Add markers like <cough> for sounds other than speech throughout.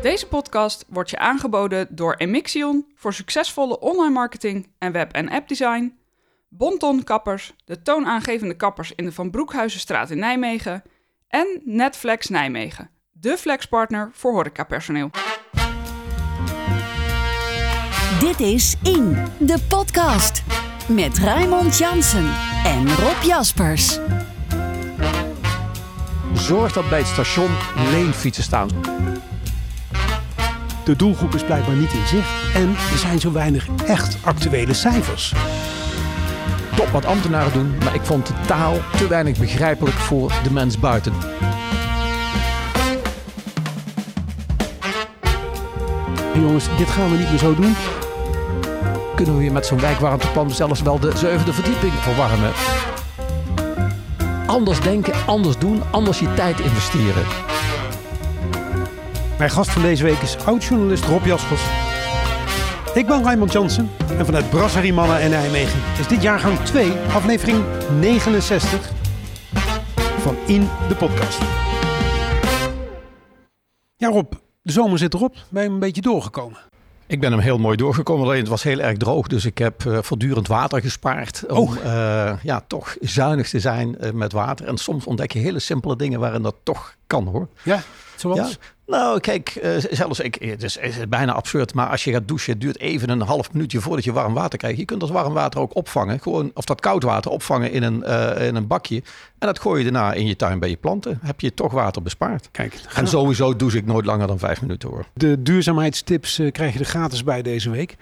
Deze podcast wordt je aangeboden door Emixion voor succesvolle online marketing en web- en appdesign, Bonton Kappers, de toonaangevende kappers in de Van Broekhuizenstraat in Nijmegen en Netflex Nijmegen, de flexpartner voor horecapersoneel. Dit is In, de podcast. Met Raymond Jansen en Rob Jaspers. Zorg dat bij het station leenfietsen staan. De doelgroep is blijkbaar niet in zicht en er zijn zo weinig echt actuele cijfers. Top wat ambtenaren doen, maar ik vond de taal te weinig begrijpelijk voor de mens buiten. En jongens, dit gaan we niet meer zo doen. Kunnen we weer met zo'n wijkwarmteplan zelfs wel de zevende verdieping verwarmen? Anders denken, anders doen, anders je tijd investeren. Mijn gast van deze week is oud-journalist Rob Jaspers. Ik ben Raymond Jansen en vanuit Brasserie Mannen en Nijmegen is dit jaargang 2, aflevering 69 van In de Podcast. Ja Rob, de zomer zit erop. Ben je een beetje doorgekomen? Ik ben hem heel mooi doorgekomen, alleen het was heel erg droog. Dus ik heb uh, voortdurend water gespaard om Oh. uh, ja, toch zuinig te zijn uh, met water. En soms ontdek je hele simpele dingen waarin dat toch kan hoor. Ja, zoals? Ja. Nou, kijk, uh, zelfs ik, het is, het is bijna absurd, maar als je gaat douchen, het duurt even een half minuutje voordat je warm water krijgt. Je kunt dat warm water ook opvangen, gewoon, of dat koud water opvangen in een, uh, in een bakje. En dat gooi je daarna in je tuin bij je planten. Heb je toch water bespaard. Kijk, en sowieso douche ik nooit langer dan vijf minuten hoor. De duurzaamheidstips uh, krijg je er gratis bij deze week.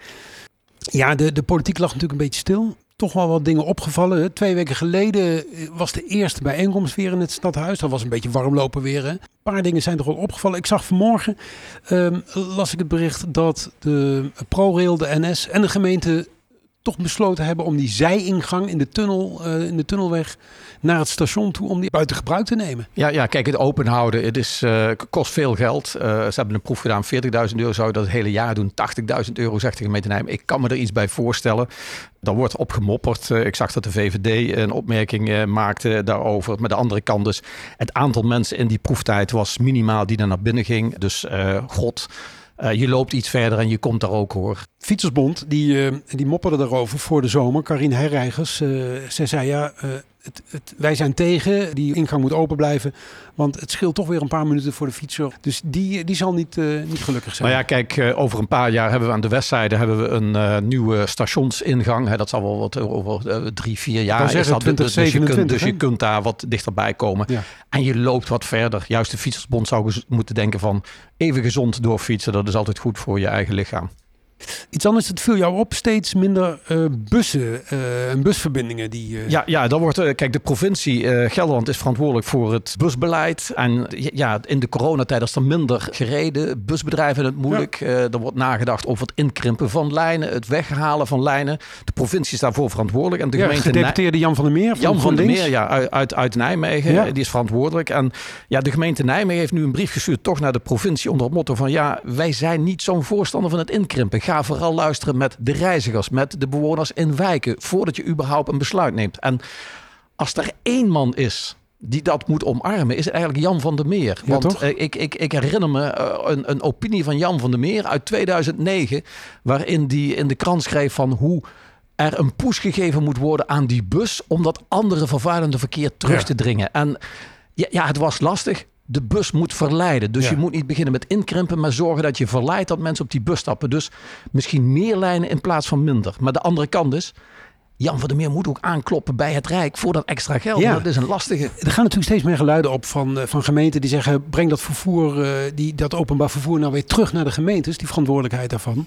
Ja, de, de politiek lag natuurlijk een beetje stil toch wel wat dingen opgevallen. Twee weken geleden was de eerste bijeenkomst weer in het stadhuis. Dat was een beetje warmlopen weer. Hè. Een paar dingen zijn er al opgevallen. Ik zag vanmorgen, um, las ik het bericht dat de ProRail, de NS en de gemeente toch besloten hebben om die zijingang in de tunnel, uh, in de tunnelweg naar het station toe, om die buiten gebruik te nemen. Ja, ja kijk, het open houden, het is, uh, kost veel geld. Uh, ze hebben een proef gedaan, 40.000 euro zou je dat het hele jaar doen. 80.000 euro, zegt de gemeente Nijmegen. Ik kan me er iets bij voorstellen. Daar wordt op gemopperd. ik zag dat de VVD een opmerking maakte daarover. Maar de andere kant dus, het aantal mensen in die proeftijd was minimaal die er naar binnen ging. Dus god... Je loopt iets verder en je komt daar ook hoor. Fietsersbond, die, uh, die mopperde daarover voor de zomer. Karin Herreigers, uh, zij zei ja, het, het, wij zijn tegen. Die ingang moet open blijven. Want het scheelt toch weer een paar minuten voor de fietser. Dus die, die zal niet, niet gelukkig zijn. Maar ja, kijk, over een paar jaar hebben we aan de westzijde hebben we een nieuwe stationsingang. Hè, dat zal wel wat over drie, vier jaar zeggen, is dat. 20, dus, je kunt, dus je kunt daar wat dichterbij komen. Ja. En je loopt wat verder. Juist de Fietsersbond zou moeten denken van even gezond doorfietsen. Dat is altijd goed voor je eigen lichaam. Iets anders, het viel jou op, steeds minder uh, bussen uh, en busverbindingen. Die, uh... Ja, ja, dan wordt, kijk, de provincie Gelderland is verantwoordelijk voor het busbeleid. En ja, in de coronatijd is er minder gereden. Busbedrijven het moeilijk. Ja. er wordt nagedacht over het inkrimpen van lijnen, het weghalen van lijnen. De provincie is daarvoor verantwoordelijk. En de ja, gemeente gedeputeerde Jan van der Meer. Van Jan van der. Meer, ja, uit, uit, uit Nijmegen. Ja. Die is verantwoordelijk. En ja, de gemeente Nijmegen heeft nu een brief gestuurd toch naar de provincie onder het motto van ja, wij zijn niet zo'n voorstander van het inkrimpen. Ga vooral luisteren met de reizigers, met de bewoners in wijken, voordat je überhaupt een besluit neemt. En als er één man is die dat moet omarmen, is het eigenlijk Jan van der Meer. Ja, Want uh, ik, ik, ik herinner me uh, een, een opinie van Jan van der Meer uit 2009, waarin die in de krant schreef van hoe er een push gegeven moet worden aan die bus om dat andere vervuilende verkeer terug Ja. te dringen. En ja, ja, het was lastig. De bus moet verleiden. Dus Ja. je moet niet beginnen met inkrimpen, maar zorgen dat je verleidt dat mensen op die bus stappen. Dus misschien meer lijnen in plaats van minder. Maar de andere kant is, Jan van der Meer moet ook aankloppen bij het Rijk voor dat extra geld. Ja. Dat is een lastige. Er gaan natuurlijk steeds meer geluiden op van, eh, van gemeenten die zeggen: breng dat vervoer, eh, die, dat openbaar vervoer nou weer terug naar de gemeentes, die verantwoordelijkheid daarvan.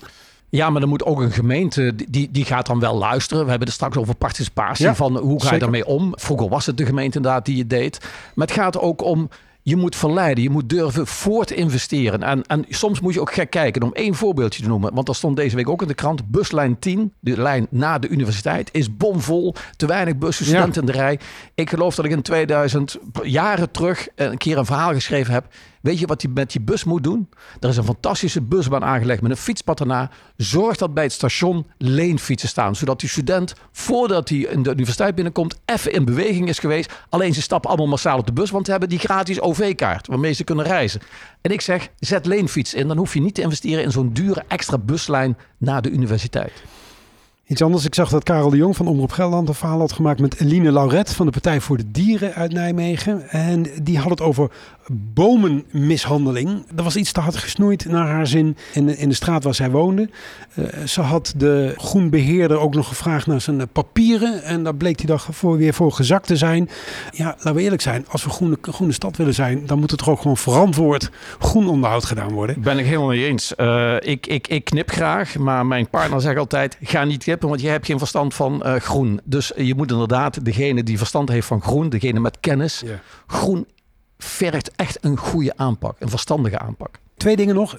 Ja, maar dan moet ook een gemeente, die, die gaat dan wel luisteren. We hebben het straks over participatie, Ja, van hoe ga je zeker. daarmee om. Vroeger was het de gemeente inderdaad die het deed. Maar het gaat ook om, je moet verleiden, je moet durven voor te investeren. En, en soms moet je ook gek kijken, om één voorbeeldje te noemen. Want er stond deze week ook in de krant, buslijn 10, de lijn na de universiteit, is bomvol. Te weinig bussen, Ja. studenten in de rij. Ik geloof dat ik in 2000, jaren terug, een keer een verhaal geschreven heb. Weet je wat hij met die bus moet doen? Er is een fantastische busbaan aangelegd met een fietspad erna. Zorg dat bij het station leenfietsen staan. Zodat die student, voordat hij in de universiteit binnenkomt, even in beweging is geweest. Alleen ze stappen allemaal massaal op de bus, want ze hebben die gratis OV-kaart waarmee ze kunnen reizen. En ik zeg, zet leenfiets in. Dan hoef je niet te investeren in zo'n dure extra buslijn naar de universiteit. Iets anders, ik zag dat Karel de Jong van Omroep Gelderland een verhaal had gemaakt met Eline Lauret van de Partij voor de Dieren uit Nijmegen. En die had het over bomenmishandeling. Er was iets te hard gesnoeid naar haar zin in, in de straat waar zij woonde. Uh, ze had de groenbeheerder ook nog gevraagd naar zijn papieren. En daar bleek hij dan voor, weer voor gezakt te zijn. Ja, laten we eerlijk zijn. Als we groene, groene stad willen zijn, dan moet er toch ook gewoon verantwoord groen onderhoud gedaan worden. Ben ik helemaal mee eens. Uh, ik, ik, ik knip graag, maar mijn partner zegt altijd, ga niet knippen, want je hebt geen verstand van uh, groen. Dus je moet inderdaad degene die verstand heeft van groen, degene met kennis, groen vergt echt een goede aanpak, een verstandige aanpak. Twee dingen nog.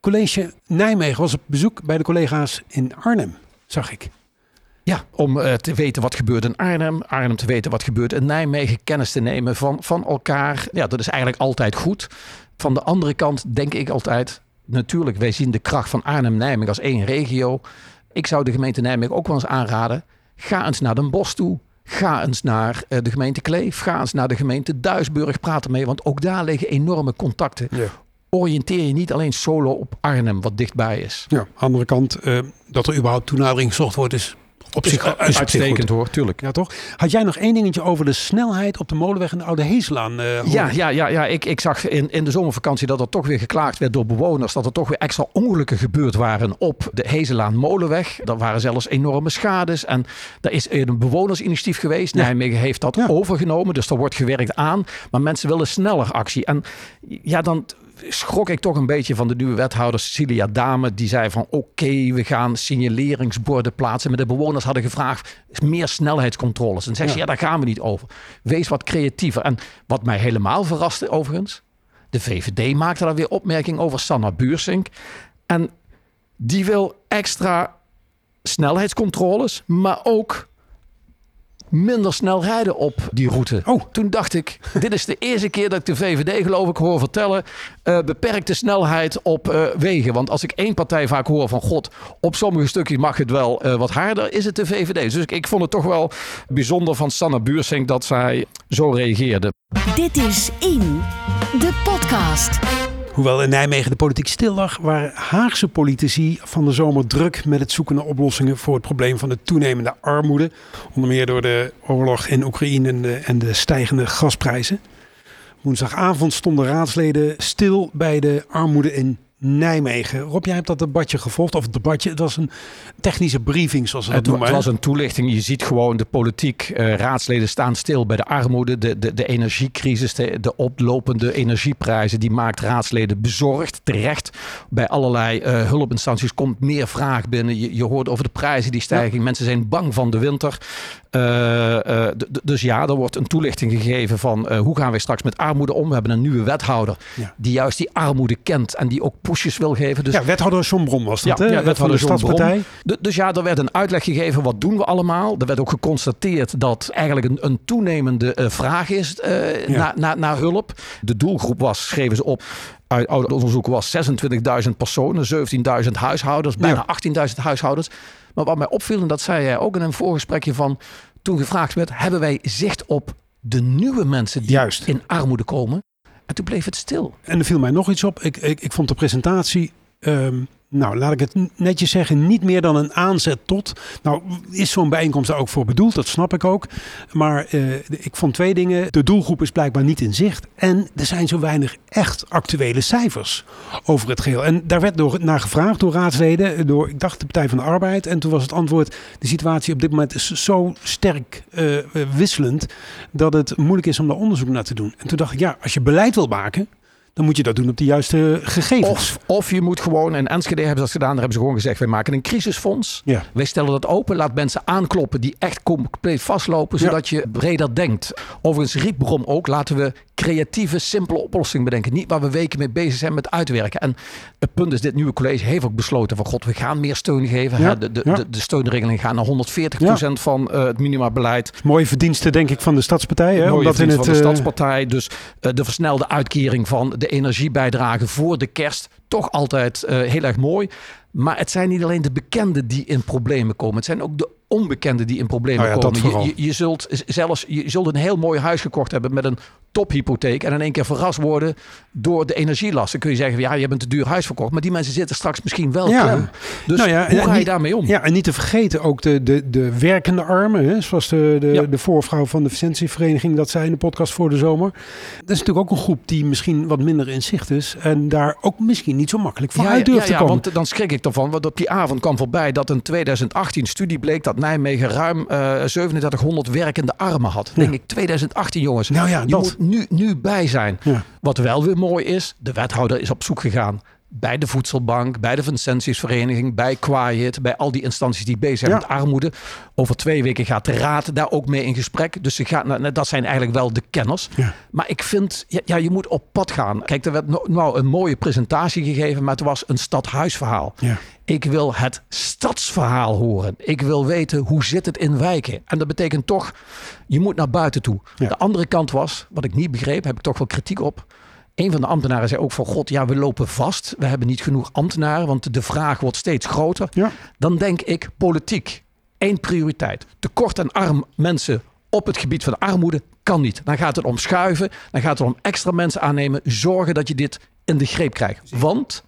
College Nijmegen was op bezoek bij de collega's in Arnhem, zag ik. Ja, om uh, te weten wat gebeurt in Arnhem, Arnhem te weten wat gebeurt in Nijmegen, kennis te nemen van, van elkaar. Ja, dat is eigenlijk altijd goed. Van de andere kant denk ik altijd, natuurlijk, wij zien de kracht van Arnhem-Nijmegen als één regio. Ik zou de gemeente Nijmegen ook wel eens aanraden, ga eens naar Den Bosch toe. Ga eens naar eh, de gemeente Kleef. Ga eens naar de gemeente Duisburg. Praat ermee, want ook daar liggen enorme contacten. Ja. Oriënteer je niet alleen solo op Arnhem, wat dichtbij is. Ja, andere kant, uh, dat er überhaupt toenadering gezocht wordt, is op is, zich is uitstekend hoor, tuurlijk. Ja, toch? Had jij nog één dingetje over de snelheid op de molenweg en de Oude Heeslaan? Uh, ja, ja, ja, ja. Ik, ik zag in, in de zomervakantie dat er toch weer geklaagd werd door bewoners. Dat er toch weer extra ongelukken gebeurd waren op de Heeslaan Molenweg. Er waren zelfs enorme schades. En er is een bewonersinitiatief geweest. Ja. Nijmegen heeft dat ja. overgenomen. Dus er wordt gewerkt aan. Maar mensen willen sneller actie. En ja, dan schrok ik toch een beetje van de nieuwe wethouder Cecilia Dame. Die zei van oké, we gaan signaleringsborden plaatsen. Maar de bewoners hadden gevraagd meer snelheidscontroles. En zei ze, ja. daar gaan we niet over. Wees wat creatiever. En wat mij helemaal verraste overigens. De VVD maakte daar weer opmerking over Sanna Buursink. En die wil extra snelheidscontroles, maar ook minder snel rijden op die route. Oh. Toen dacht ik, <laughs> dit is de eerste keer dat ik de VVD geloof ik hoor vertellen... Uh, beperkte snelheid op uh, wegen. Want als ik één partij vaak hoor van... God, op sommige stukjes mag het wel uh, wat harder, is het de VVD. Dus ik, ik vond het toch wel bijzonder van Sanne Buursink dat zij zo reageerde. Dit is In, de podcast. Hoewel in Nijmegen de politiek stil lag, waren Haagse politici van de zomer druk met het zoeken naar oplossingen voor het probleem van de toenemende armoede. Onder meer door de oorlog in Oekraïne en de, en de stijgende gasprijzen. Woensdagavond stonden raadsleden stil bij de armoede in Nijmegen. Rob, jij hebt dat debatje gevolgd, of het debatje, het was een technische briefing zoals ze dat het, noemen. Het was een toelichting, je ziet gewoon de politiek, uh, raadsleden staan stil bij de armoede, de, de, de energiecrisis, de, de oplopende energieprijzen, die maakt raadsleden bezorgd, terecht. Bij allerlei uh, hulpinstanties komt meer vraag binnen, je, je hoort over de prijzen die stijgen, ja. mensen zijn bang van de winter. Uh, dus ja, er wordt een toelichting gegeven van hoe gaan wij straks met armoede om. We hebben een nieuwe wethouder ja. die juist die armoede kent en die ook pushes wil geven. Dus, ja, wethouder John Brom was dat, ja, hè? Ja, wethouder de Stadspartij. Dus ja, er werd een uitleg gegeven, wat doen we allemaal? Er werd ook geconstateerd dat eigenlijk een, een toenemende uh, vraag is uh, ja. naar, naar hulp. De doelgroep was, schreven ze op, uit oude onderzoeken was 26.000 personen, 17.000 huishoudens, bijna ja. 18.000 huishoudens. Maar wat mij opviel, en dat zei jij ook in een voorgesprekje van, toen gevraagd werd, hebben wij zicht op de nieuwe mensen die Juist. in armoede komen? En toen bleef het stil. En er viel mij nog iets op. Ik, ik, ik vond de presentatie, um, nou laat ik het netjes zeggen, niet meer dan een aanzet tot. Nou is zo'n bijeenkomst daar ook voor bedoeld, dat snap ik ook. Maar uh, ik vond twee dingen. De doelgroep is blijkbaar niet in zicht. En er zijn zo weinig echt actuele cijfers over het geheel. En daar werd door, naar gevraagd door raadsleden, door ik dacht de Partij van de Arbeid. En toen was het antwoord, de situatie op dit moment is zo sterk uh, wisselend dat het moeilijk is om daar onderzoek naar te doen. En toen dacht ik, ja, als je beleid wil maken, dan moet je dat doen op de juiste gegevens. Of, of je moet gewoon, en Enschede hebben ze dat gedaan, daar hebben ze gewoon gezegd, wij maken een crisisfonds. Ja. Wij stellen dat open, laat mensen aankloppen die echt compleet vastlopen, zodat ja. je breder denkt. Overigens riep Brom ook, laten we creatieve, simpele oplossing bedenken. Niet waar we weken mee bezig zijn met uitwerken. En het punt is, dit nieuwe college heeft ook besloten van god, we gaan meer steun geven. Ja, De, de, ja. de, de steunregeling gaan naar 140% van eh, het minimabeleid. Mooie verdiensten, denk ik, van de stadspartij. Hè? Mooie Omdat in het, van de eh, Stadspartij. Dus eh, de versnelde uitkering van de energiebijdrage voor de kerst. Toch altijd eh, heel erg mooi. Maar het zijn niet alleen de bekenden die in problemen komen. Het zijn ook de onbekenden die in problemen Nou ja, komen. Je, je, je zult zelfs je zult een heel mooi huis gekocht hebben met een tophypotheek. En in één keer verrast worden door de energielasten. Kun je zeggen, ja, je hebt een te duur huis verkocht. Maar die mensen zitten straks misschien wel Ja. klem. Dus Nou ja, hoe ga je niet- daarmee om? Ja, en niet te vergeten ook de, de, de werkende armen. Hè? Zoals de, de, Ja. de voorvrouw van de Vicentievereniging dat zei in de podcast voor de zomer. Dat is natuurlijk ook een groep die misschien wat minder in zicht is. En daar ook misschien niet zo makkelijk van uit durft te komen. want dan schrik ik ervan. Want op die avond kwam voorbij dat een 2018 studie bleek dat Nijmegen ruim eh 3700 werkende armen had. Dan denk ik, 2018 jongens. Nou ja, je dat. moet nu, nu bij zijn. Wat wel weer mooi is, de wethouder is op zoek gegaan bij de Voedselbank, bij de Vincentiusvereniging, bij Quiet, bij al die instanties die bezig zijn Ja. met armoede. Over twee weken gaat de raad daar ook mee in gesprek. Dus ze gaat, nou, dat zijn eigenlijk wel de kenners. Ja. Maar ik vind, ja, ja, je moet op pad gaan. Kijk, er werd no- nou een mooie presentatie gegeven, maar het was een stadhuisverhaal. Ja. Ik wil het stadsverhaal horen. Ik wil weten hoe zit het in wijken. En dat betekent toch, je moet naar buiten toe. De andere kant was, wat ik niet begreep, heb ik toch wel kritiek op. Een van de ambtenaren zei ook van god, ja, we lopen vast. We hebben niet genoeg ambtenaren, want de vraag wordt steeds groter. Ja. Dan denk ik politiek. Eén prioriteit. Tekort aan arm mensen op het gebied van armoede kan niet. Dan gaat het om schuiven. Dan gaat het om extra mensen aannemen. Zorgen dat je dit in de greep krijgt. Want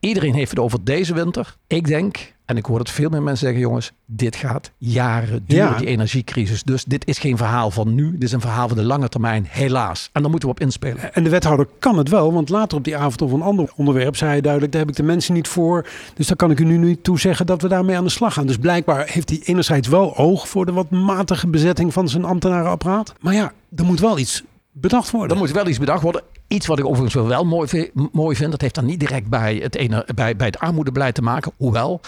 iedereen heeft het over deze winter. Ik denk, en ik hoor het veel meer mensen zeggen, jongens, dit gaat jaren duren, Ja. die energiecrisis. Dus dit is geen verhaal van nu. Dit is een verhaal van de lange termijn, helaas. En daar moeten we op inspelen. En de wethouder kan het wel, want later op die avond of een ander onderwerp zei hij duidelijk, daar heb ik de mensen niet voor. Dus daar kan ik u nu niet toe zeggen dat we daarmee aan de slag gaan. Dus blijkbaar heeft hij enerzijds wel oog voor de wat matige bezetting van zijn ambtenarenapparaat. Maar ja, er moet wel iets bedacht worden. Er moet wel iets bedacht worden. Iets wat ik overigens wel mooi, mooi vind. Dat heeft dan niet direct bij het, ene, bij, bij het armoedebeleid te maken. Hoewel,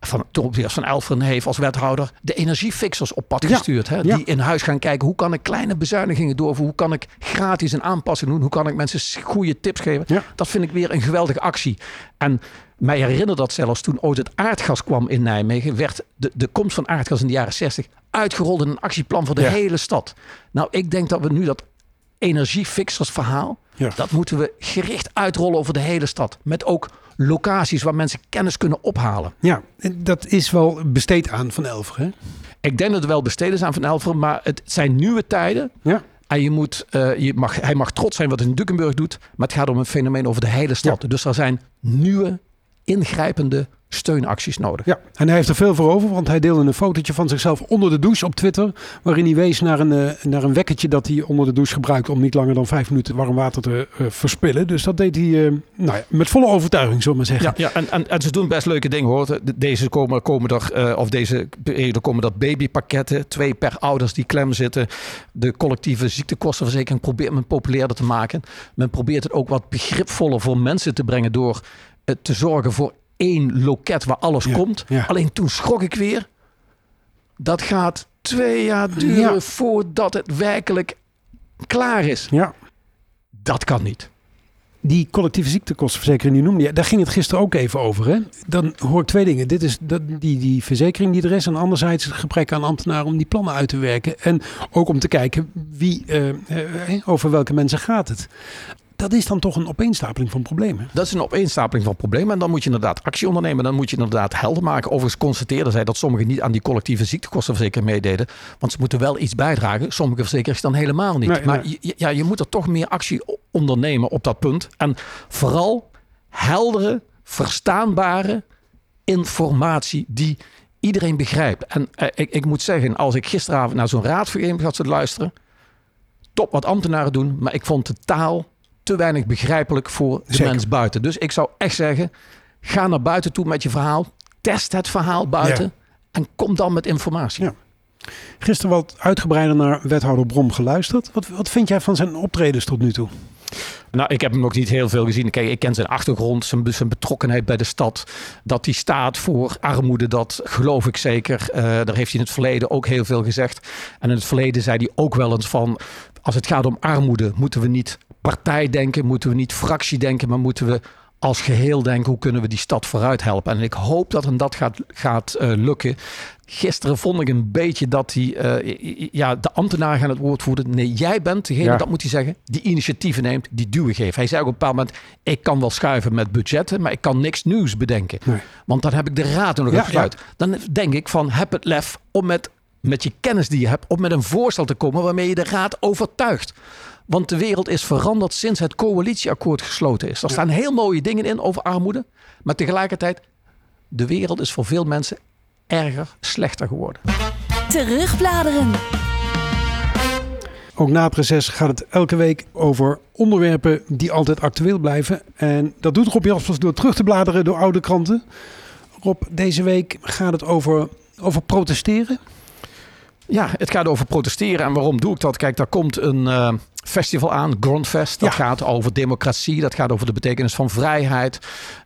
van Tobias van Elferen heeft als wethouder de energiefixers op pad Ja, gestuurd. Hè? ja. Die in huis gaan kijken. Hoe kan ik kleine bezuinigingen doorvoeren? Hoe kan ik gratis een aanpassing doen? Hoe kan ik mensen goede tips geven? Ja. Dat vind ik weer een geweldige actie. En mij herinnert dat zelfs toen ooit het aardgas kwam in Nijmegen. Werd de, de komst van aardgas in de jaren 60 uitgerold in een actieplan voor de Ja. hele stad. Nou, ik denk dat we nu dat energiefixers verhaal. Ja. Dat moeten we gericht uitrollen over de hele stad. Met ook locaties waar mensen kennis kunnen ophalen. Ja, en dat is wel besteed aan Van Elver. Hè? Ik denk dat er wel besteden zijn van Elveren, maar het zijn nieuwe tijden. Ja. En je moet, eh, je mag, hij mag trots zijn wat hij in Dukenburg doet. Maar het gaat om een fenomeen over de hele stad. Dus er zijn nieuwe, ingrijpende steunacties nodig. Ja, en hij heeft er veel voor over, want hij deelde een fotootje van zichzelf onder de douche op Twitter. Waarin hij wees naar een, eh, naar een wekkertje dat hij onder de douche gebruikt om niet langer dan vijf minuten warm water te eh, verspillen. Dus dat deed hij eh, nou ja, met volle overtuiging, zullen we maar zeggen. Ja, ja en, en, en ze doen best leuke dingen hoor. De- Deze komen, komen er, eh, of deze periode komen dat babypakketten. Twee per ouders die klem zitten. De collectieve ziektekostenverzekering probeert men populairder te maken. Men probeert het ook wat begripvoller voor mensen te brengen door te zorgen voor één loket waar alles Ja, komt. ja. Alleen toen schrok ik weer. Dat gaat twee jaar duren Ja. voordat het werkelijk klaar is. Ja. Dat kan niet. Die collectieve ziektekostenverzekering die noemde je, daar ging het gisteren ook even over. Hè? Dan hoor ik twee dingen. Dit is dat, die, die verzekering die er is. En anderzijds het gebrek aan ambtenaren om die plannen uit te werken. En ook om te kijken wie, eh, eh, over welke mensen gaat het. Dat is dan toch een opeenstapeling van problemen. Dat is een opeenstapeling van problemen. En dan moet je inderdaad actie ondernemen. Dan moet je inderdaad helder maken. Overigens constateerden zij dat sommigen niet aan die collectieve ziektekostenverzekering meededen. Want ze moeten wel iets bijdragen. Sommige verzekeraars dan helemaal niet. Nee, maar nee. Je, ja, je moet er toch meer actie ondernemen op dat punt. En vooral heldere, verstaanbare informatie die iedereen begrijpt. En eh, ik, ik moet zeggen, als ik gisteravond naar zo'n raadvergadering zat te luisteren. Top wat ambtenaren doen. Maar ik vond de taal te weinig begrijpelijk voor de Zeker. mens buiten. Dus ik zou echt zeggen, ga naar buiten toe met je verhaal. Test het verhaal buiten. Ja. En kom dan met informatie. Ja. Gisteren wat uitgebreider naar wethouder Brom geluisterd. Wat, wat vind jij van zijn optredens tot nu toe? Nou, ik heb hem nog niet heel veel gezien. Kijk, ik ken zijn achtergrond, zijn, zijn betrokkenheid bij de stad. Dat hij staat voor armoede, dat geloof ik zeker. Eh, daar heeft hij in het verleden ook heel veel gezegd. En in het verleden zei hij ook wel eens van... als het gaat om armoede, moeten we niet partij denken, moeten we niet fractie denken, maar moeten we als geheel denken hoe kunnen we die stad vooruit helpen. En ik hoop dat en dat gaat, gaat uh, lukken. Gisteren vond ik een beetje dat hij, uh, ja, de ambtenaar gaan het woord voeren. Nee, jij bent degene, ja. dat moet hij zeggen, die initiatieven neemt, die duwen geeft. Hij zei ook op een bepaald moment, ik kan wel schuiven met budgetten, maar ik kan niks nieuws bedenken. Nee. Want dan heb ik de raad nog ja, besluit. Ja. Dan denk ik van, heb het lef om met, met je kennis die je hebt, om met een voorstel te komen waarmee je de raad overtuigt. Want de wereld is veranderd sinds het coalitieakkoord gesloten is. Er staan heel mooie dingen in over armoede. Maar tegelijkertijd, de wereld is voor veel mensen erger, slechter geworden. Terugbladeren. Ook na het reces gaat het elke week over onderwerpen die altijd actueel blijven. En dat doet Rob Jaspers door terug te bladeren door oude kranten. Rob, deze week gaat het over, over protesteren. Ja, het gaat over protesteren. En waarom doe ik dat? Kijk, daar komt een uh, festival aan, Grondfest. Dat ja. gaat over democratie, dat gaat over de betekenis van vrijheid.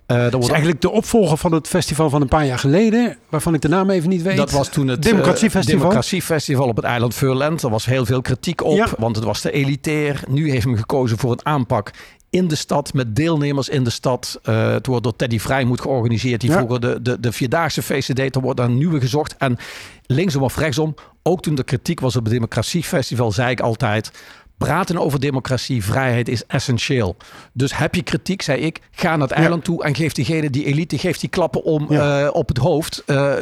Uh, dat wordt is eigenlijk de opvolger van het festival van een paar jaar geleden, waarvan ik de naam even niet weet. Dat was toen het Democratiefestival, uh, Democratiefestival op het eiland Furland. Er was heel veel kritiek op, ja. want het was te elitair. Nu heeft men gekozen voor een aanpak in de stad, met deelnemers in de stad. Uh, het wordt door Teddy Vrijmoed georganiseerd, die ja. vroeger de, de, de Vierdaagse feesten deed. Er wordt een nieuwe gezocht. En linksom of rechtsom, ook toen de kritiek was op het Democratiefestival, zei ik altijd praten over democratie, vrijheid is essentieel. Dus heb je kritiek, zei ik, ga naar het eiland toe en geef diegene, die elite, geeft die klappen om ja. uh, op het hoofd. Uh,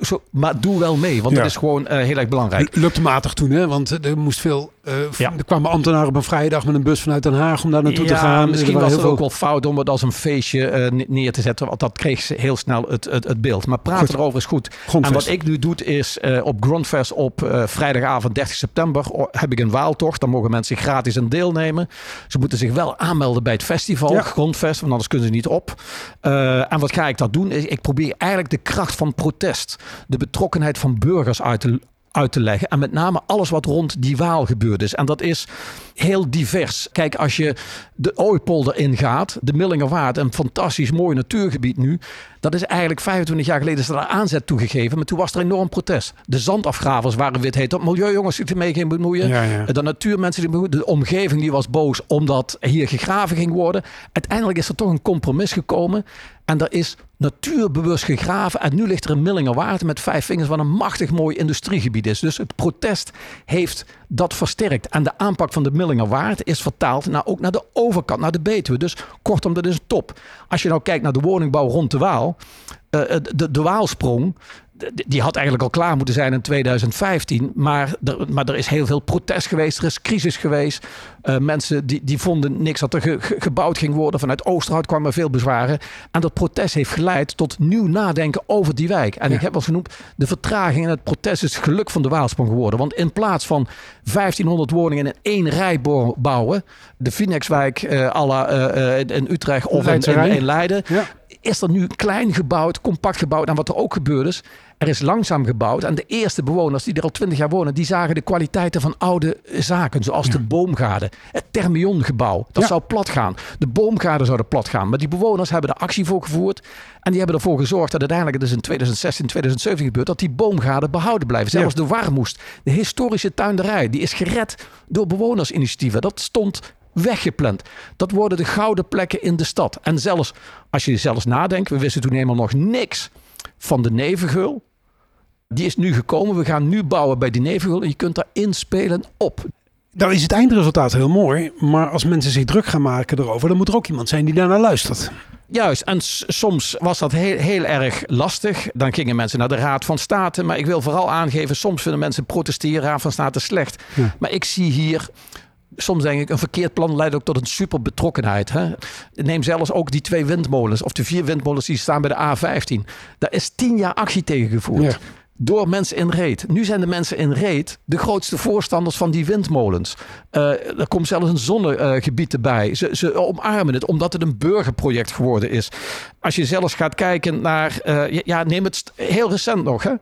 zo, maar doe wel mee, want ja. dat is gewoon uh, heel erg belangrijk. Lukte matig toen, hè? want er moest veel. Er kwamen ambtenaren op een vrijdag met een bus vanuit Den Haag om daar naartoe te gaan. Misschien was het veel... ook wel fout om het als een feestje neer te zetten, want dat kreeg ze heel snel het, het, het beeld. Maar praten goed. erover is goed. En wat ik nu doe is op Grondfest op vrijdagavond 30 september heb ik een waaltocht. Dan mogen mensen zich gratis aan deelnemen. Ze moeten zich wel aanmelden bij het festival, ja. Grondfest, want anders kunnen ze niet op. Uh, en wat ga ik dat doen? Ik probeer eigenlijk de kracht van protest, de betrokkenheid van burgers uit te, uit te leggen. En met name alles wat rond die Waal gebeurd is. En dat is heel divers. Kijk, als je de Ooipolder ingaat, de Millingerwaard, een fantastisch mooi natuurgebied nu. Dat is eigenlijk 25 jaar geleden is daar aanzet toegegeven. Maar toen was er enorm protest. De zandafgravers waren wit heet. Dat milieujongens zich ermee geen bemoeien. Ja, ja. De natuurmensen die bemoeien. De omgeving die was boos omdat hier gegraven ging worden. Uiteindelijk is er toch een compromis gekomen. En er is natuurbewust gegraven. En nu ligt er een Millingerwaard met vijf vingers. Wat een machtig mooi industriegebied is. Dus het protest heeft dat versterkt. En de aanpak van de Millingerwaard is vertaald naar, ook naar de overkant, naar de Betuwe. Dus kortom, dat is top. Als je nou kijkt naar de woningbouw rond de Waal. Uh, de, de Waalsprong, die had eigenlijk al klaar moeten zijn in 2015. Maar er, maar er is heel veel protest geweest. Er is crisis geweest. Uh, mensen die, die vonden niks dat er ge, ge, gebouwd ging worden. Vanuit Oosterhout kwamen veel bezwaren. En dat protest heeft geleid tot nieuw nadenken over die wijk. En ja. ik heb al genoemd, de vertraging in het protest is het geluk van de Waalsprong geworden. Want in plaats van 1500 woningen in één rij bouwen. De Phoenixwijk uh, à la, uh, in Utrecht of in, in, in, Leiden. Ja is er nu klein gebouwd, compact gebouwd. En wat er ook gebeurd is, er is langzaam gebouwd. En de eerste bewoners die er al twintig jaar wonen, die zagen de kwaliteiten van oude zaken. Zoals ja. de boomgaarden, het Thermiongebouw. Dat ja. zou plat gaan. De boomgaarden zouden plat gaan. Maar die bewoners hebben er actie voor gevoerd. En die hebben ervoor gezorgd dat uiteindelijk, het is in 2016, 2017 gebeurd, dat die boomgaarden behouden blijven. Zelfs ja. de Warmoest, de historische tuinderij, die is gered door bewonersinitiatieven. Dat stond weggepland. Dat worden de gouden plekken in de stad. En zelfs, als je zelfs nadenkt, we wisten toen helemaal nog niks van de Nevengeul. Die is nu gekomen. We gaan nu bouwen bij die Nevengeul. En je kunt daar inspelen op. Nou is het eindresultaat heel mooi. Maar als mensen zich druk gaan maken erover, dan moet er ook iemand zijn die daarnaar luistert. Juist, en soms was dat heel, heel erg lastig. Dan gingen mensen naar de Raad van State. Maar ik wil vooral aangeven, soms vinden mensen protesteren Raad van State slecht. Ja. Maar ik zie hier soms denk ik, een verkeerd plan leidt ook tot een super betrokkenheid. Hè? Neem zelfs ook die twee windmolens, of de vier windmolens die staan bij de A15. Daar is tien jaar actie tegen gevoerd. Ja. Door mensen in Reet. Nu zijn de mensen in Reet de grootste voorstanders van die windmolens. Uh, er komt zelfs een zonnegebied erbij. Ze, ze, omarmen het omdat het een burgerproject geworden is. Als je zelfs gaat kijken naar, uh, ja, neem het heel recent nog, hè?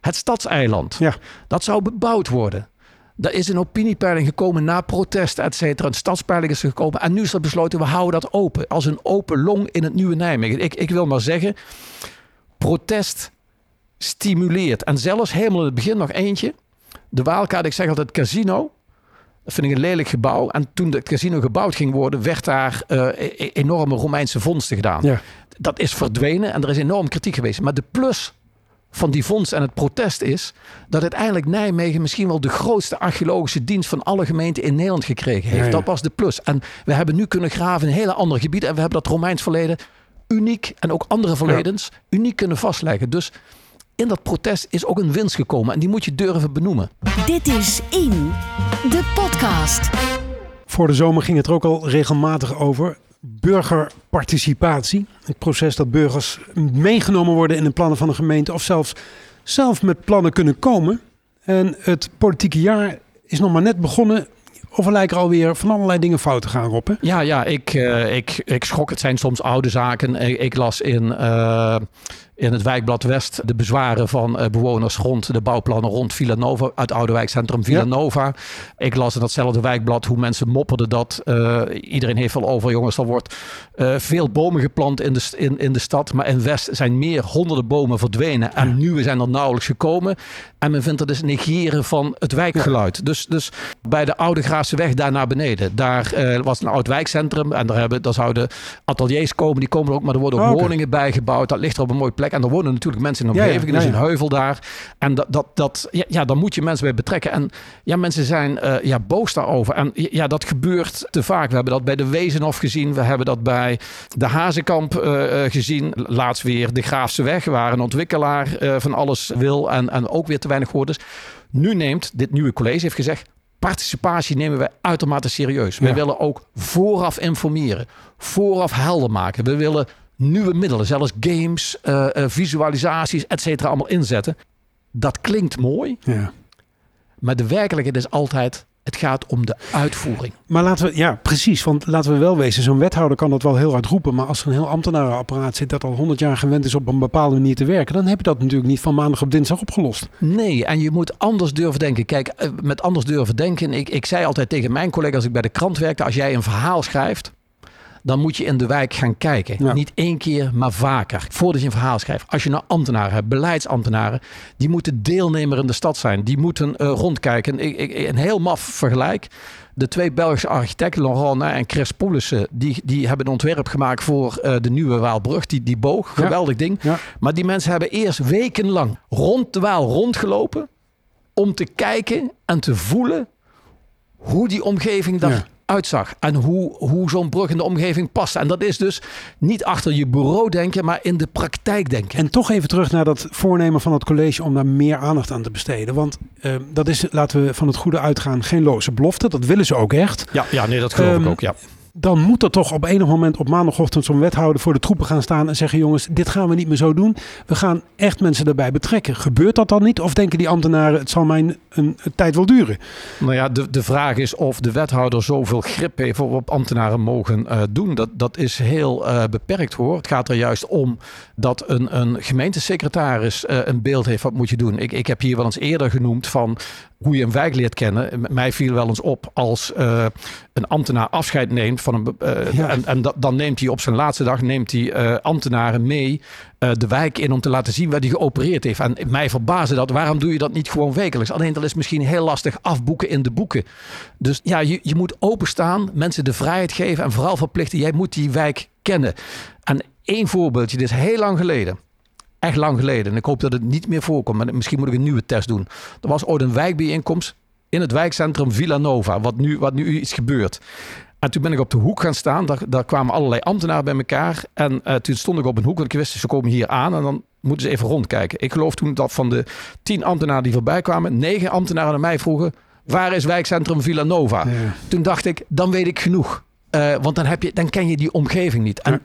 het stadseiland. Ja. Dat zou bebouwd worden. Er is een opiniepeiling gekomen na protest, et cetera. Een stadspeiling is gekomen. En nu is er besloten, we houden dat open. Als een open long in het nieuwe Nijmegen. Ik, ik wil maar zeggen, protest stimuleert. En zelfs helemaal in het begin nog eentje. De Waalkaart, ik zeg altijd casino. Dat vind ik een lelijk gebouw. En toen het casino gebouwd ging worden, werd daar uh, enorme Romeinse vondsten gedaan. Ja. Dat is verdwenen en er is enorm kritiek geweest. Maar de plus van die vondst en het protest is dat uiteindelijk Nijmegen misschien wel de grootste archeologische dienst van alle gemeenten in Nederland gekregen heeft. Dat was de plus. En we hebben nu kunnen graven in hele andere gebieden en we hebben dat Romeins verleden uniek en ook andere verledens uniek kunnen vastleggen. Dus in dat protest is ook een winst gekomen en die moet je durven benoemen. Dit is In, de podcast. Voor de zomer ging het er ook al regelmatig over. Burgerparticipatie. Het proces dat burgers meegenomen worden in de plannen van een gemeente of zelfs zelf met plannen kunnen komen. En het politieke jaar is nog maar net begonnen. Of er lijken alweer van allerlei dingen fout te gaan, Rob. Ja, ja ik, uh, ik, ik schrok. Het zijn soms oude zaken. Ik, las in, uh, in het wijkblad West de bezwaren van uh, bewoners rond de bouwplannen rond Villanova, uit Oude Wijkcentrum Villanova. Ja. Ik las in datzelfde wijkblad hoe mensen mopperden dat iedereen heeft wel over, jongens, er wordt veel bomen geplant in de, in, in de stad, maar in West zijn meer honderden bomen verdwenen en ja. nieuwe zijn er nauwelijks gekomen. En men vindt dat dus negeren van het wijkgeluid. Ja. Dus, dus bij de Oude Graafse weg daar naar beneden, daar was een oud wijkcentrum en daar, hebben, daar zouden ateliers komen, die komen er ook, maar er worden ook oh, okay. woningen bijgebouwd. Dat ligt er op een mooie plek. En er wonen natuurlijk mensen in de omgeving. Ja, ja, ja, er is een heuvel daar. En dat, dat, dat, ja, dan moet je mensen bij betrekken. En ja, mensen zijn uh, ja, boos daarover. En ja, dat gebeurt te vaak. We hebben dat bij de Wezenhof gezien. We hebben dat bij de Hazenkamp uh, gezien. Laatst weer de Graafse Weg, waar een ontwikkelaar uh, van alles wil. En, en ook weer te weinig hoort is. Nu neemt dit nieuwe college, heeft gezegd, participatie nemen wij uitermate serieus. We willen ook vooraf informeren, vooraf helder maken. We willen nieuwe middelen, zelfs games, uh, uh, visualisaties, et cetera, allemaal inzetten. Dat klinkt mooi, ja. maar de werkelijkheid is altijd... Het gaat om de uitvoering. Maar laten we, ja, precies. Want laten we wel wezen, zo'n wethouder kan dat wel heel hard roepen. Maar als er een heel ambtenarenapparaat zit dat al honderd jaar gewend is op een bepaalde manier te werken, dan heb je dat natuurlijk niet van maandag op dinsdag opgelost. Nee, en je moet anders durven denken. Kijk, eh, met anders durven denken. Ik, ik zei altijd tegen mijn collega's als ik bij de krant werkte, als jij een verhaal schrijft, dan moet je in de wijk gaan kijken. Ja. Niet één keer, maar vaker. Voordat je een verhaal schrijft. Als je nou ambtenaren hebt, beleidsambtenaren, die moeten deelnemer in de stad zijn. Die moeten uh, rondkijken. Ik, ik, een heel maf vergelijk. De twee Belgische architecten, Laurent en Chris Poelissen, die, die hebben een ontwerp gemaakt voor uh, de nieuwe Waalbrug. Die, die boog, geweldig ja. ding. Ja. Maar die mensen hebben eerst wekenlang rond de Waal rondgelopen. Om te kijken en te voelen hoe die omgeving daar uitzag. En hoe, hoe zo'n brug in de omgeving past. En dat is dus niet achter je bureau denken, maar in de praktijk denken. En toch even terug naar dat voornemen van het college om daar meer aandacht aan te besteden. Want uh, dat is, laten we van het goede uitgaan, geen loze belofte. Dat willen ze ook echt. Ja, ja nee, dat geloof um, ik ook, ja dan moet er toch op enig moment op maandagochtend zo'n wethouder voor de troepen gaan staan en zeggen: jongens, dit gaan we niet meer zo doen. We gaan echt mensen erbij betrekken. Gebeurt dat dan niet? Of denken die ambtenaren: het zal mij een, tijd wel duren? Nou ja, de, de vraag is of de wethouder zoveel grip heeft op ambtenaren mogen uh, doen. Dat, dat is heel uh, beperkt hoor. Het gaat er juist om dat een, een gemeentesecretaris uh, een beeld heeft wat moet je doen. Ik, ik heb hier wel eens eerder genoemd van hoe je een wijk leert kennen. Mij viel wel eens op als uh, een ambtenaar afscheid neemt van een. Uh, ja. En, en dan neemt hij op zijn laatste dag neemt hij uh, ambtenaren mee de wijk in om te laten zien waar hij geopereerd heeft. En mij verbaasde dat. Waarom doe je dat niet gewoon wekelijks? Alleen dat is misschien heel lastig afboeken in de boeken. Dus ja, je, je moet openstaan, mensen de vrijheid geven en vooral verplichten. Jij moet die wijk kennen. En één voorbeeldje, dit is heel lang geleden echt lang geleden. En ik hoop dat het niet meer voorkomt. Maar misschien moet ik een nieuwe test doen. Er was ooit een wijkbijeenkomst in het wijkcentrum Villanova. Wat nu, wat nu iets gebeurt. En toen ben ik op de hoek gaan staan. Daar, daar kwamen allerlei ambtenaren bij elkaar. En uh, toen stond ik op een hoek. Want ik wist, ze komen hier aan. En dan moeten ze even rondkijken. Ik geloof toen dat van de tien ambtenaren die voorbij kwamen... negen ambtenaren naar mij vroegen... waar is wijkcentrum Villanova? Ja. Toen dacht ik, dan weet ik genoeg. Uh, want dan, heb je, dan ken je die omgeving niet. En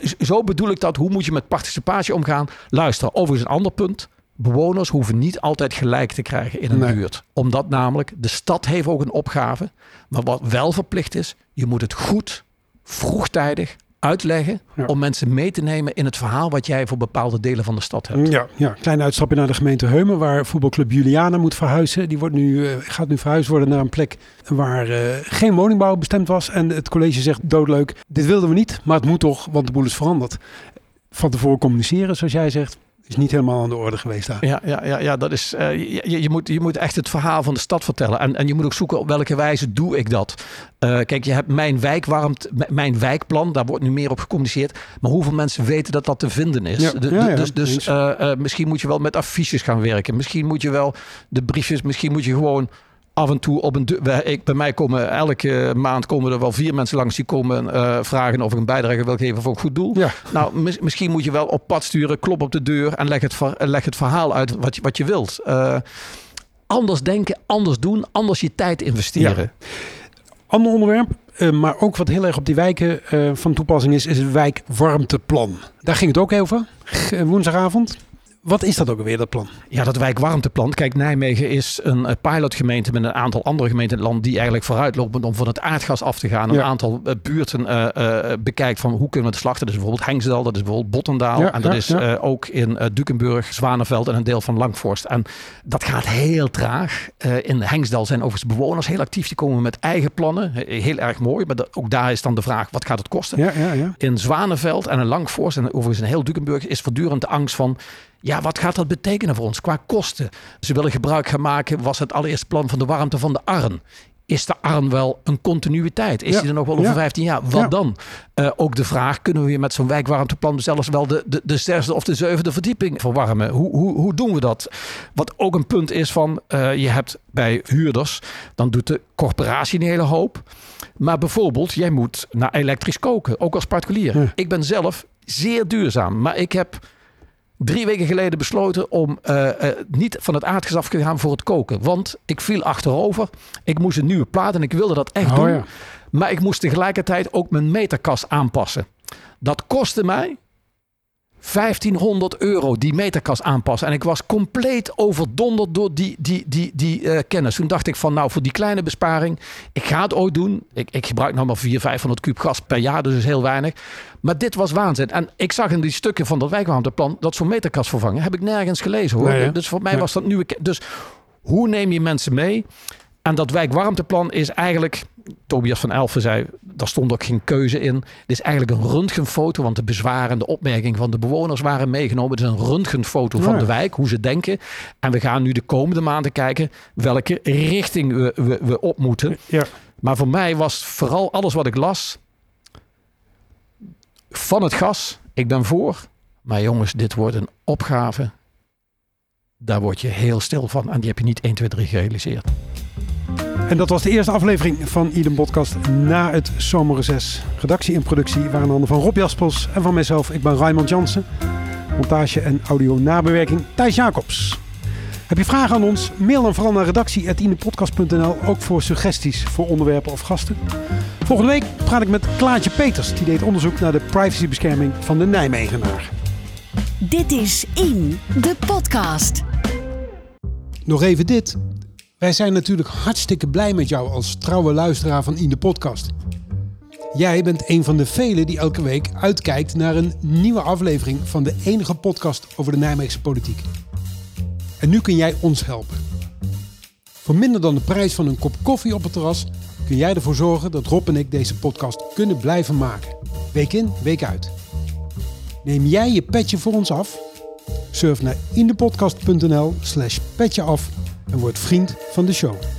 ja. zo bedoel ik dat. Hoe moet je met participatie omgaan? Luister, overigens een ander punt. Bewoners hoeven niet altijd gelijk te krijgen in een nee. buurt. Omdat namelijk de stad heeft ook een opgave. Maar wat wel verplicht is, je moet het goed, vroegtijdig uitleggen ja. om mensen mee te nemen in het verhaal wat jij voor bepaalde delen van de stad hebt. Ja, ja. klein uitstapje naar de gemeente Heumen, waar voetbalclub Juliana moet verhuizen. Die wordt nu, uh, gaat nu verhuisd worden naar een plek waar uh, geen woningbouw bestemd was. En het college zegt doodleuk, dit wilden we niet, maar het moet toch, want de boel is veranderd. Van tevoren communiceren, zoals jij zegt, is niet helemaal aan de orde geweest daar. Ja, ja, ja, ja dat is, uh, je, je, moet, je moet echt het verhaal van de stad vertellen. En, en je moet ook zoeken op welke wijze doe ik dat. Uh, kijk, je hebt mijn wijkwarmt, mijn wijkplan, daar wordt nu meer op gecommuniceerd. Maar hoeveel mensen weten dat dat te vinden is? Ja, de, ja, ja, dus dus uh, misschien moet je wel met affiches gaan werken. Misschien moet je wel de briefjes, misschien moet je gewoon af en toe op een. Ik, bij mij komen elke maand komen er wel vier mensen langs die komen uh, vragen of ik een bijdrage wil geven voor een goed doel. Ja. Nou, mis, misschien moet je wel op pad sturen, klop op de deur en leg het, leg het verhaal uit wat je, wat je wilt. Uh, anders denken, anders doen, anders je tijd investeren. Ja. Ander onderwerp, uh, maar ook wat heel erg op die wijken van toepassing is, is het wijkwarmteplan. Daar ging het ook over, woensdagavond. Wat is dat ook alweer, dat plan? Ja, dat wijkwarmteplan. Kijk, Nijmegen is een pilotgemeente met een aantal andere gemeenten in het land die eigenlijk vooruitlopen om van het aardgas af te gaan. Een aantal uh, buurten uh, uh, bekijkt van hoe kunnen we het slachten. Dat is bijvoorbeeld Hengsdal, dat is bijvoorbeeld Bottendaal. Ja, en dat ja, is uh, ook in Dukenburg, Zwanenveld en een deel van Langforst. En dat gaat heel traag. In Hengsdal zijn overigens bewoners heel actief. Die komen met eigen plannen. Heel erg mooi. Maar de, ook daar is dan de vraag, wat gaat het kosten? Ja, ja, ja. In Zwanenveld en in Langforst en overigens in heel Dukenburg is voortdurend de angst van... Ja, wat gaat dat betekenen voor ons qua kosten? Ze willen gebruik gaan maken, was het allereerste plan van de warmte van de Arn. Is de Arn wel een continuïteit? Is Ja. die er nog wel over Ja. 15 jaar? Wat Ja. dan? Eh, ook de vraag, kunnen we weer met zo'n wijkwarmteplan zelfs wel de, de, de zesde of de zevende verdieping verwarmen? Hoe, hoe, hoe doen we dat? Wat ook een punt is van, eh, je hebt bij huurders, dan doet de corporatie een hele hoop. Maar bijvoorbeeld, jij moet naar elektrisch koken, ook als particulier. Ik ben zelf zeer duurzaam, maar ik heb drie weken geleden besloten om uh, uh, niet van het aardgas af te gaan voor het koken. Want ik viel achterover. Ik moest een nieuwe plaat en ik wilde dat echt Oh, doen. ja. Maar ik moest tegelijkertijd ook mijn meterkast aanpassen. Dat kostte mij 1500 euro, die meterkast aanpassen. En ik was compleet overdonderd door die, die, die, die uh, kennis. Toen dacht ik van, nou, voor die kleine besparing, ik ga het ooit doen. Ik, ik gebruik nog maar 400, 500 kuub gas per jaar, dus is heel weinig. Maar dit was waanzin. En ik zag in die stukken van dat wijkwarmteplan dat zo'n meterkast vervangen. Heb ik nergens gelezen hoor. Nee, dus voor mij was dat nieuwe. Dus hoe neem je mensen mee? En dat wijkwarmteplan is eigenlijk, Tobias van Elfen zei, daar stond ook geen keuze in. Het is eigenlijk een röntgenfoto, want de bezwaren en de opmerkingen van de bewoners waren meegenomen. Het is een röntgenfoto van de wijk, hoe ze denken. En we gaan nu de komende maanden kijken welke richting we, we, we op moeten. Ja. Maar voor mij was vooral alles wat ik las van het gas. Ik ben voor. Maar jongens, dit wordt een opgave. Daar word je heel stil van. En die heb je niet 1, 2, 3 gerealiseerd. En dat was de eerste aflevering van Idem Podcast na het zomerreces. Redactie en productie waren in handen van Rob Jaspels en van mijzelf. Ik ben Raymond Jansen. Montage en audio nabewerking Thijs Jacobs. Heb je vragen aan ons? Mail dan vooral naar redactie.idempodcast.nl. Ook voor suggesties voor onderwerpen of gasten. Volgende week praat ik met Klaartje Peters. Die deed onderzoek naar de privacybescherming van de Nijmegenaar. Dit is In, de podcast. Nog even dit. Wij zijn natuurlijk hartstikke blij met jou als trouwe luisteraar van In de Podcast. Jij bent een van de velen die elke week uitkijkt naar een nieuwe aflevering van de enige podcast over de Nijmeegse politiek. En nu kun jij ons helpen. Voor minder dan de prijs van een kop koffie op het terras kun jij ervoor zorgen dat Rob en ik deze podcast kunnen blijven maken. Week in, week uit. Neem jij je petje voor ons af? Surf naar indepodcast.nl slash en word vriend van de show.